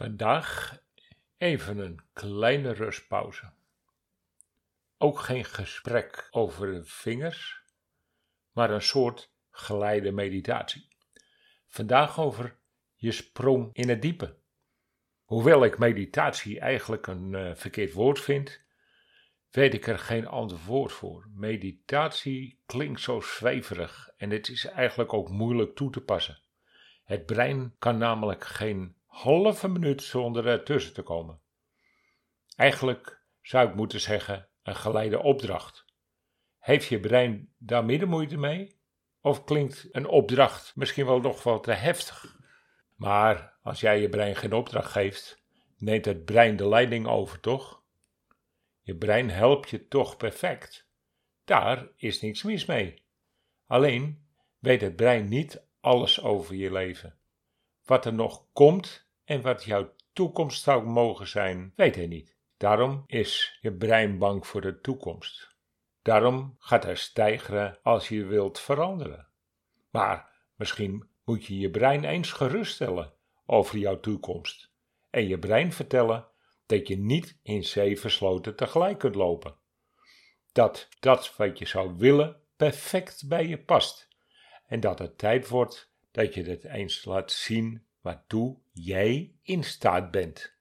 Vandaag even een kleine rustpauze. Ook geen gesprek over de vingers, maar een soort geleide meditatie. Vandaag over je sprong in het diepe. Hoewel ik meditatie eigenlijk een uh, verkeerd woord vind, weet ik er geen ander woord voor. Meditatie klinkt zo zweverig en het is eigenlijk ook moeilijk toe te passen. Het brein kan namelijk geen halve minuut zonder ertussen te komen. Eigenlijk zou ik moeten zeggen een geleide opdracht. Heeft je brein daar midden moeite mee? Of klinkt een opdracht misschien wel nog wat te heftig? Maar als jij je brein geen opdracht geeft, neemt het brein de leiding over, toch? Je brein helpt je toch perfect. Daar is niks mis mee. Alleen weet het brein niet alles over je leven. Wat er nog komt en wat jouw toekomst zou mogen zijn, weet hij niet. Daarom is je brein bang voor de toekomst. Daarom gaat hij stijgeren als je wilt veranderen. Maar misschien moet je je brein eens geruststellen over jouw toekomst en je brein vertellen dat je niet in zeven sloten tegelijk kunt lopen. Dat dat wat je zou willen perfect bij je past en dat het tijd wordt dat je het eens laat zien waartoe jij in staat bent.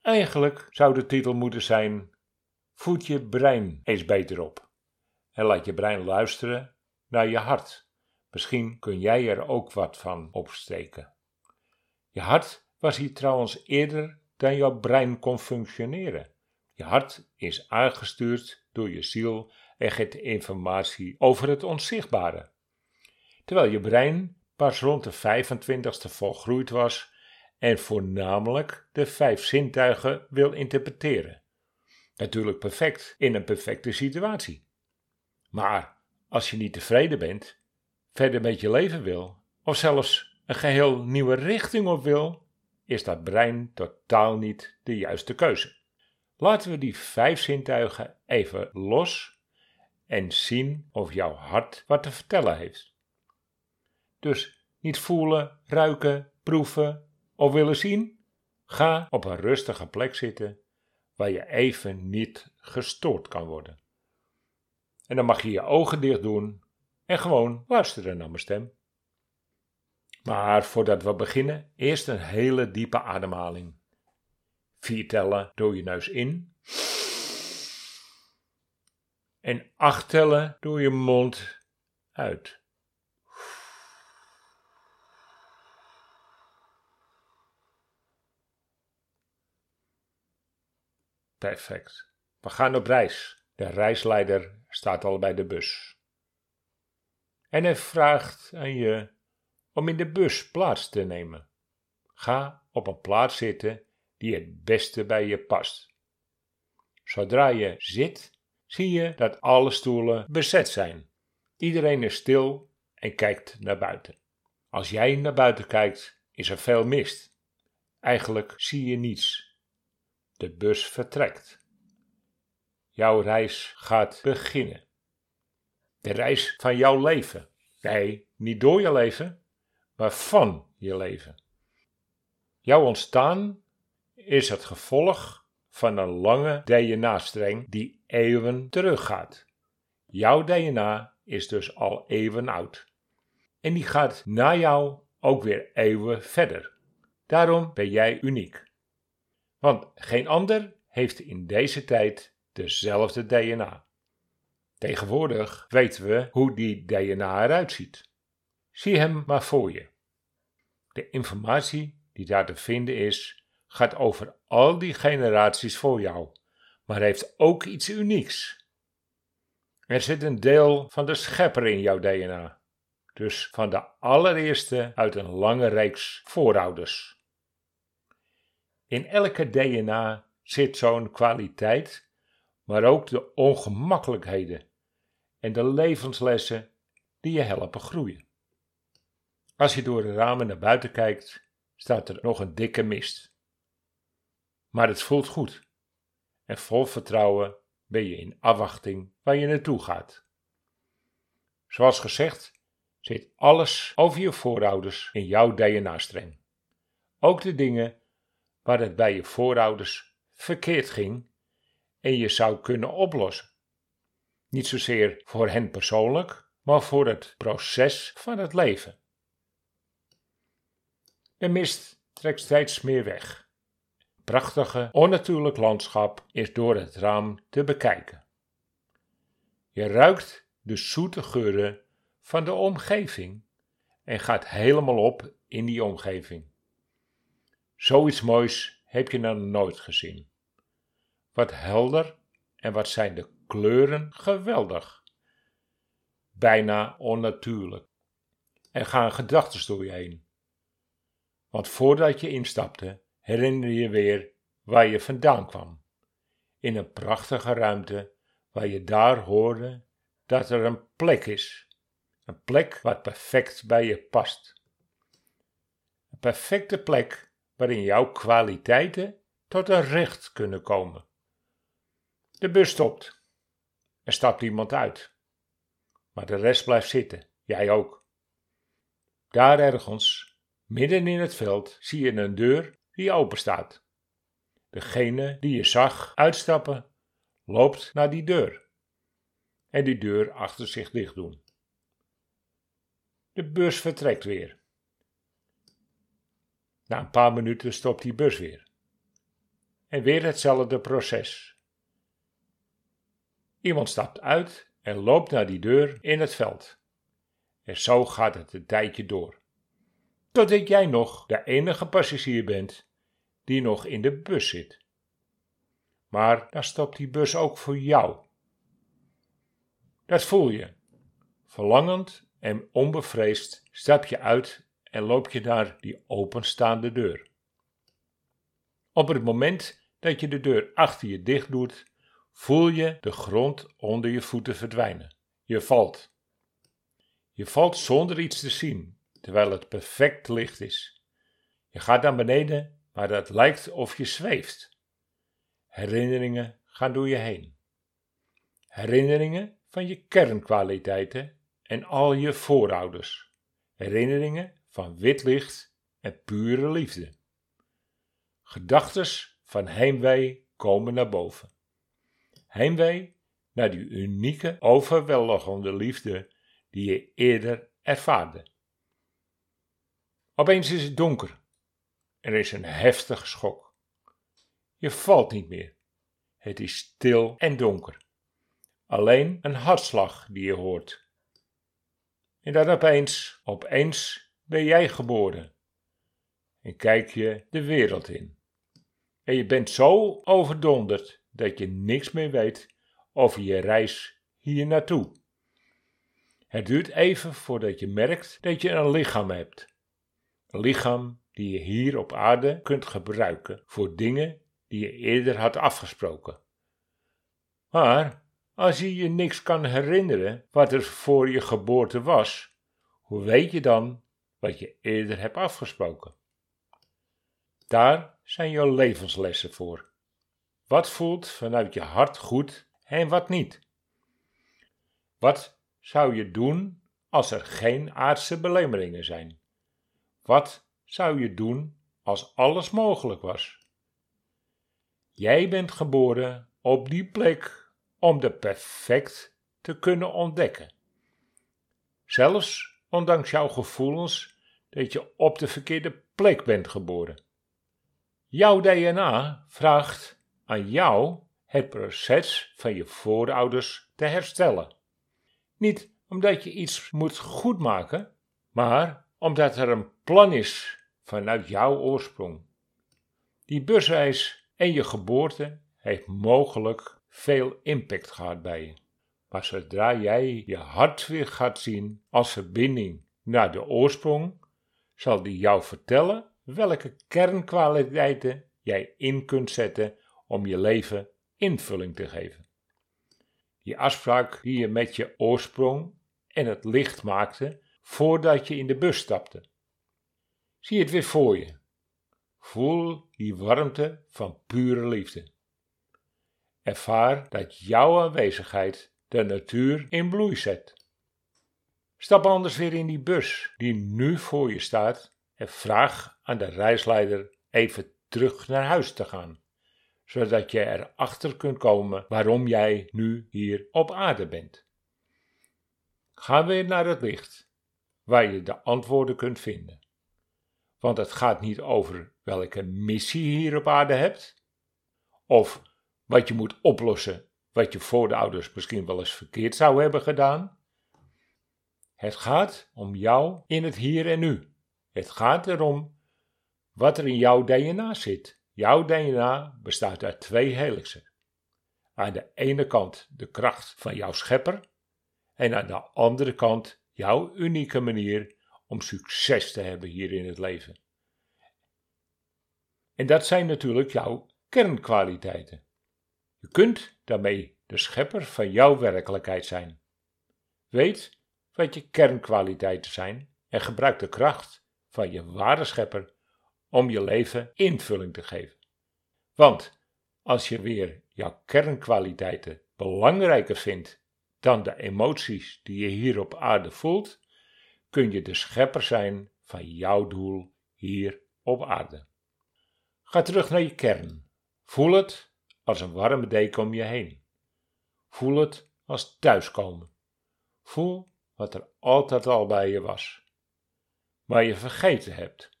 Eigenlijk zou de titel moeten zijn: Voed je brein eens beter op en laat je brein luisteren naar je hart. Misschien kun jij er ook wat van opsteken. Je hart was hier trouwens eerder dan jouw brein kon functioneren. Je hart is aangestuurd door je ziel en geeft informatie over het onzichtbare. Terwijl je brein pas rond de 25ste volgroeid was en voornamelijk de vijf zintuigen wil interpreteren. Natuurlijk perfect in een perfecte situatie. Maar als je niet tevreden bent, verder met je leven wil, of zelfs een geheel nieuwe richting op wil, is dat brein totaal niet de juiste keuze. Laten we die vijf zintuigen even los en zien of jouw hart wat te vertellen heeft. Dus niet voelen, ruiken, proeven of willen zien? Ga op een rustige plek zitten waar je even niet gestoord kan worden. En dan mag je je ogen dicht doen en gewoon luisteren naar mijn stem. Maar voordat we beginnen, eerst een hele diepe ademhaling. Vier tellen door je neus in. En acht tellen door je mond uit. Perfect. We gaan op reis. De reisleider staat al bij de bus. En hij vraagt aan je om in de bus plaats te nemen. Ga op een plaats zitten die het beste bij je past. Zodra je zit, zie je dat alle stoelen bezet zijn. Iedereen is stil en kijkt naar buiten. Als jij naar buiten kijkt, is er veel mist. Eigenlijk zie je niets. De bus vertrekt. Jouw reis gaat beginnen. De reis van jouw leven. Nee, niet door je leven, maar van je leven. Jouw ontstaan is het gevolg van een lange DNA-streng die eeuwen teruggaat. Jouw DNA is dus al eeuwen oud. En die gaat na jou ook weer eeuwen verder. Daarom ben jij uniek. Want geen ander heeft in deze tijd dezelfde DNA. Tegenwoordig weten we hoe die DNA eruit ziet. Zie hem maar voor je. De informatie die daar te vinden is, gaat over al die generaties voor jou, maar heeft ook iets unieks. Er zit een deel van de schepper in jouw DNA, dus van de allereerste uit een lange reeks voorouders. In elke DNA zit zo'n kwaliteit, maar ook de ongemakkelijkheden en de levenslessen die je helpen groeien. Als je door de ramen naar buiten kijkt, staat er nog een dikke mist. Maar het voelt goed en vol vertrouwen ben je in afwachting waar je naartoe gaat. Zoals gezegd, zit alles over je voorouders in jouw DNA-streng. Ook de dingen waar het bij je voorouders verkeerd ging en je zou kunnen oplossen. Niet zozeer voor hen persoonlijk, maar voor het proces van het leven. De mist trekt steeds meer weg. Prachtige, onnatuurlijk landschap is door het raam te bekijken. Je ruikt de zoete geuren van de omgeving en gaat helemaal op in die omgeving. Zoiets moois heb je nog nooit gezien. Wat helder en wat zijn de kleuren geweldig. Bijna onnatuurlijk. Er gaan gedachten door je heen. Want voordat je instapte, herinner je weer waar je vandaan kwam. In een prachtige ruimte waar je daar hoorde dat er een plek is. Een plek wat perfect bij je past. Een perfecte plek waarin jouw kwaliteiten tot een recht kunnen komen. De bus stopt. Er stapt iemand uit. Maar de rest blijft zitten, jij ook. Daar ergens, midden in het veld, zie je een deur die open staat. Degene die je zag uitstappen, loopt naar die deur en die deur achter zich dicht doen. De bus vertrekt weer. Na een paar minuten stopt die bus weer. En weer hetzelfde proces. Iemand stapt uit en loopt naar die deur in het veld. En zo gaat het een tijdje door. Totdat jij nog de enige passagier bent die nog in de bus zit. Maar dan stopt die bus ook voor jou. Dat voel je. Verlangend en onbevreesd stap je uit en loop je naar die openstaande deur. Op het moment dat je de deur achter je dicht doet, voel je de grond onder je voeten verdwijnen. Je valt. Je valt zonder iets te zien, terwijl het perfect licht is. Je gaat naar beneden, maar het lijkt of je zweeft. Herinneringen gaan door je heen. Herinneringen van je kernkwaliteiten en al je voorouders. Herinneringen van wit licht en pure liefde. Gedachtes van heimwee komen naar boven. Heimwee naar die unieke, overweldigende liefde die je eerder ervaarde. Opeens is het donker. Er is een heftige schok. Je valt niet meer. Het is stil en donker alleen een hartslag die je hoort. En dan opeens, opeens ben jij geboren. En kijk je de wereld in. En je bent zo overdonderd dat je niks meer weet over je reis hier naartoe. Het duurt even voordat je merkt dat je een lichaam hebt. Een lichaam die je hier op aarde kunt gebruiken voor dingen die je eerder had afgesproken. Maar als je je niks kan herinneren wat er voor je geboorte was, hoe weet je dan wat je eerder hebt afgesproken? Daar zijn jouw levenslessen voor. Wat voelt vanuit je hart goed en wat niet? Wat zou je doen als er geen aardse belemmeringen zijn? Wat zou je doen als alles mogelijk was? Jij bent geboren op die plek om de perfect te kunnen ontdekken. Zelfs ondanks jouw gevoelens dat je op de verkeerde plek bent geboren. Jouw DNA vraagt aan jou het proces van je voorouders te herstellen. Niet omdat je iets moet goedmaken, maar omdat er een plan is vanuit jouw oorsprong. Die busreis en je geboorte heeft mogelijk veel impact gehad bij je. Maar zodra jij je hart weer gaat zien als verbinding naar de oorsprong, zal die jou vertellen welke kernkwaliteiten jij in kunt zetten om je leven invulling te geven. Die afspraak die je met je oorsprong en het licht maakte voordat je in de bus stapte. Zie het weer voor je. Voel die warmte van pure liefde. Ervaar dat jouw aanwezigheid de natuur in bloei zet. Stap anders weer in die bus die nu voor je staat En vraag aan de reisleider even terug naar huis te gaan, zodat je erachter kunt komen waarom jij nu hier op aarde bent. Ga weer naar het licht, waar je de antwoorden kunt vinden. Want het gaat niet over welke missie je hier op aarde hebt, of wat je moet oplossen wat je voorouders misschien wel eens verkeerd zou hebben gedaan. Het gaat om jou in het hier en nu. Het gaat erom wat er in jouw DNA zit. Jouw DNA bestaat uit twee helixen. Aan de ene kant de kracht van jouw schepper en aan de andere kant jouw unieke manier om succes te hebben hier in het leven. En dat zijn natuurlijk jouw kernkwaliteiten. Je kunt daarmee de schepper van jouw werkelijkheid zijn. Weet wat je kernkwaliteiten zijn en gebruik de kracht van je ware schepper om je leven invulling te geven. Want als je weer jouw kernkwaliteiten belangrijker vindt dan de emoties die je hier op aarde voelt, kun je de schepper zijn van jouw doel hier op aarde. Ga terug naar je kern. Voel het als een warme deken om je heen. Voel het als thuiskomen. Voel wat er altijd al bij je was, maar je vergeten hebt.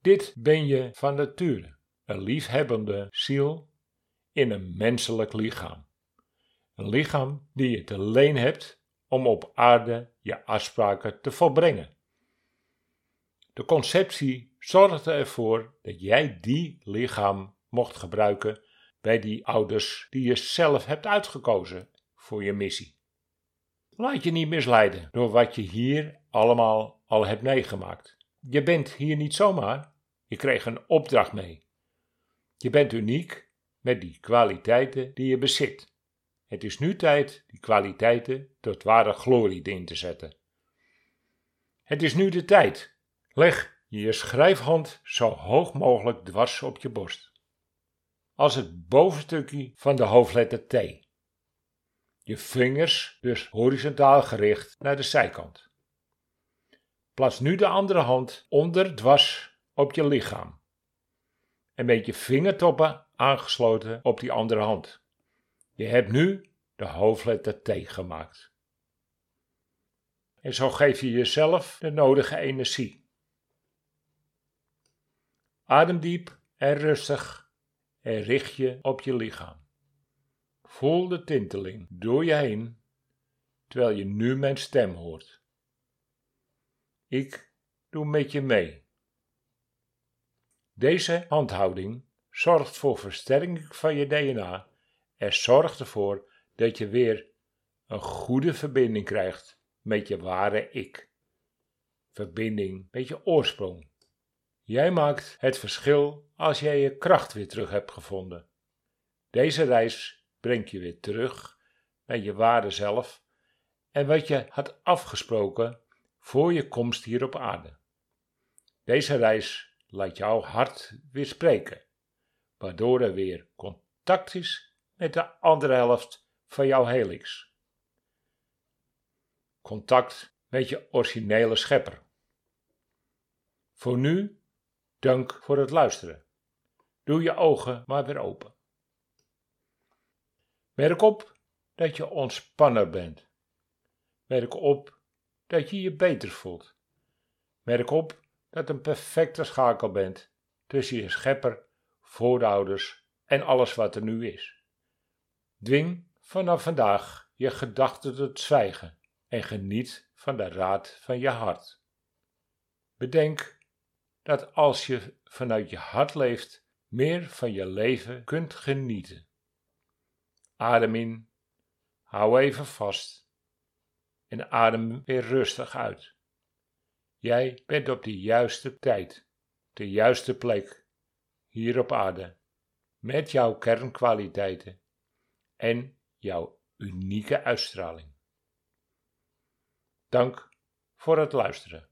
Dit ben je van nature, een liefhebbende ziel in een menselijk lichaam. Een lichaam die je te leen hebt om op aarde je afspraken te volbrengen. De conceptie zorgde ervoor dat jij die lichaam mocht gebruiken bij die ouders die je zelf hebt uitgekozen voor je missie. Laat je niet misleiden door wat je hier allemaal al hebt meegemaakt. Je bent hier niet zomaar, je kreeg een opdracht mee. Je bent uniek met die kwaliteiten die je bezit. Het is nu tijd die kwaliteiten tot ware glorie in te zetten. Het is nu de tijd. Leg je schrijfhand zo hoog mogelijk dwars op je borst als het bovenstukje van de hoofdletter T. Je vingers dus horizontaal gericht naar de zijkant. Plaats nu de andere hand onder dwars op je lichaam. En met je vingertoppen aangesloten op die andere hand. Je hebt nu de hoofdletter T gemaakt. En zo geef je jezelf de nodige energie. Adem diep en rustig en richt je op je lichaam. Voel de tinteling door je heen, terwijl je nu mijn stem hoort. Ik doe met je mee. Deze handhouding zorgt voor versterking van je DNA en zorgt ervoor dat je weer een goede verbinding krijgt met je ware ik. Verbinding met je oorsprong. Jij maakt het verschil als jij je kracht weer terug hebt gevonden. Deze reis brengt je weer terug naar je ware zelf en wat je had afgesproken voor je komst hier op aarde. Deze reis laat jouw hart weer spreken, waardoor er weer contact is met de andere helft van jouw helix. Contact met je originele schepper. Voor nu Dank voor het luisteren. Doe je ogen maar weer open. Merk op dat je ontspanner bent. Merk op dat je je beter voelt. Merk op dat een perfecte schakel bent tussen je schepper, voorouders en alles wat er nu is. Dwing vanaf vandaag je gedachten tot zwijgen en geniet van de raad van je hart. Bedenk dat als je vanuit je hart leeft, meer van je leven kunt genieten. Adem in, hou even vast en adem weer rustig uit. Jij bent op de juiste tijd, de juiste plek, hier op aarde, met jouw kernkwaliteiten en jouw unieke uitstraling. Dank voor het luisteren.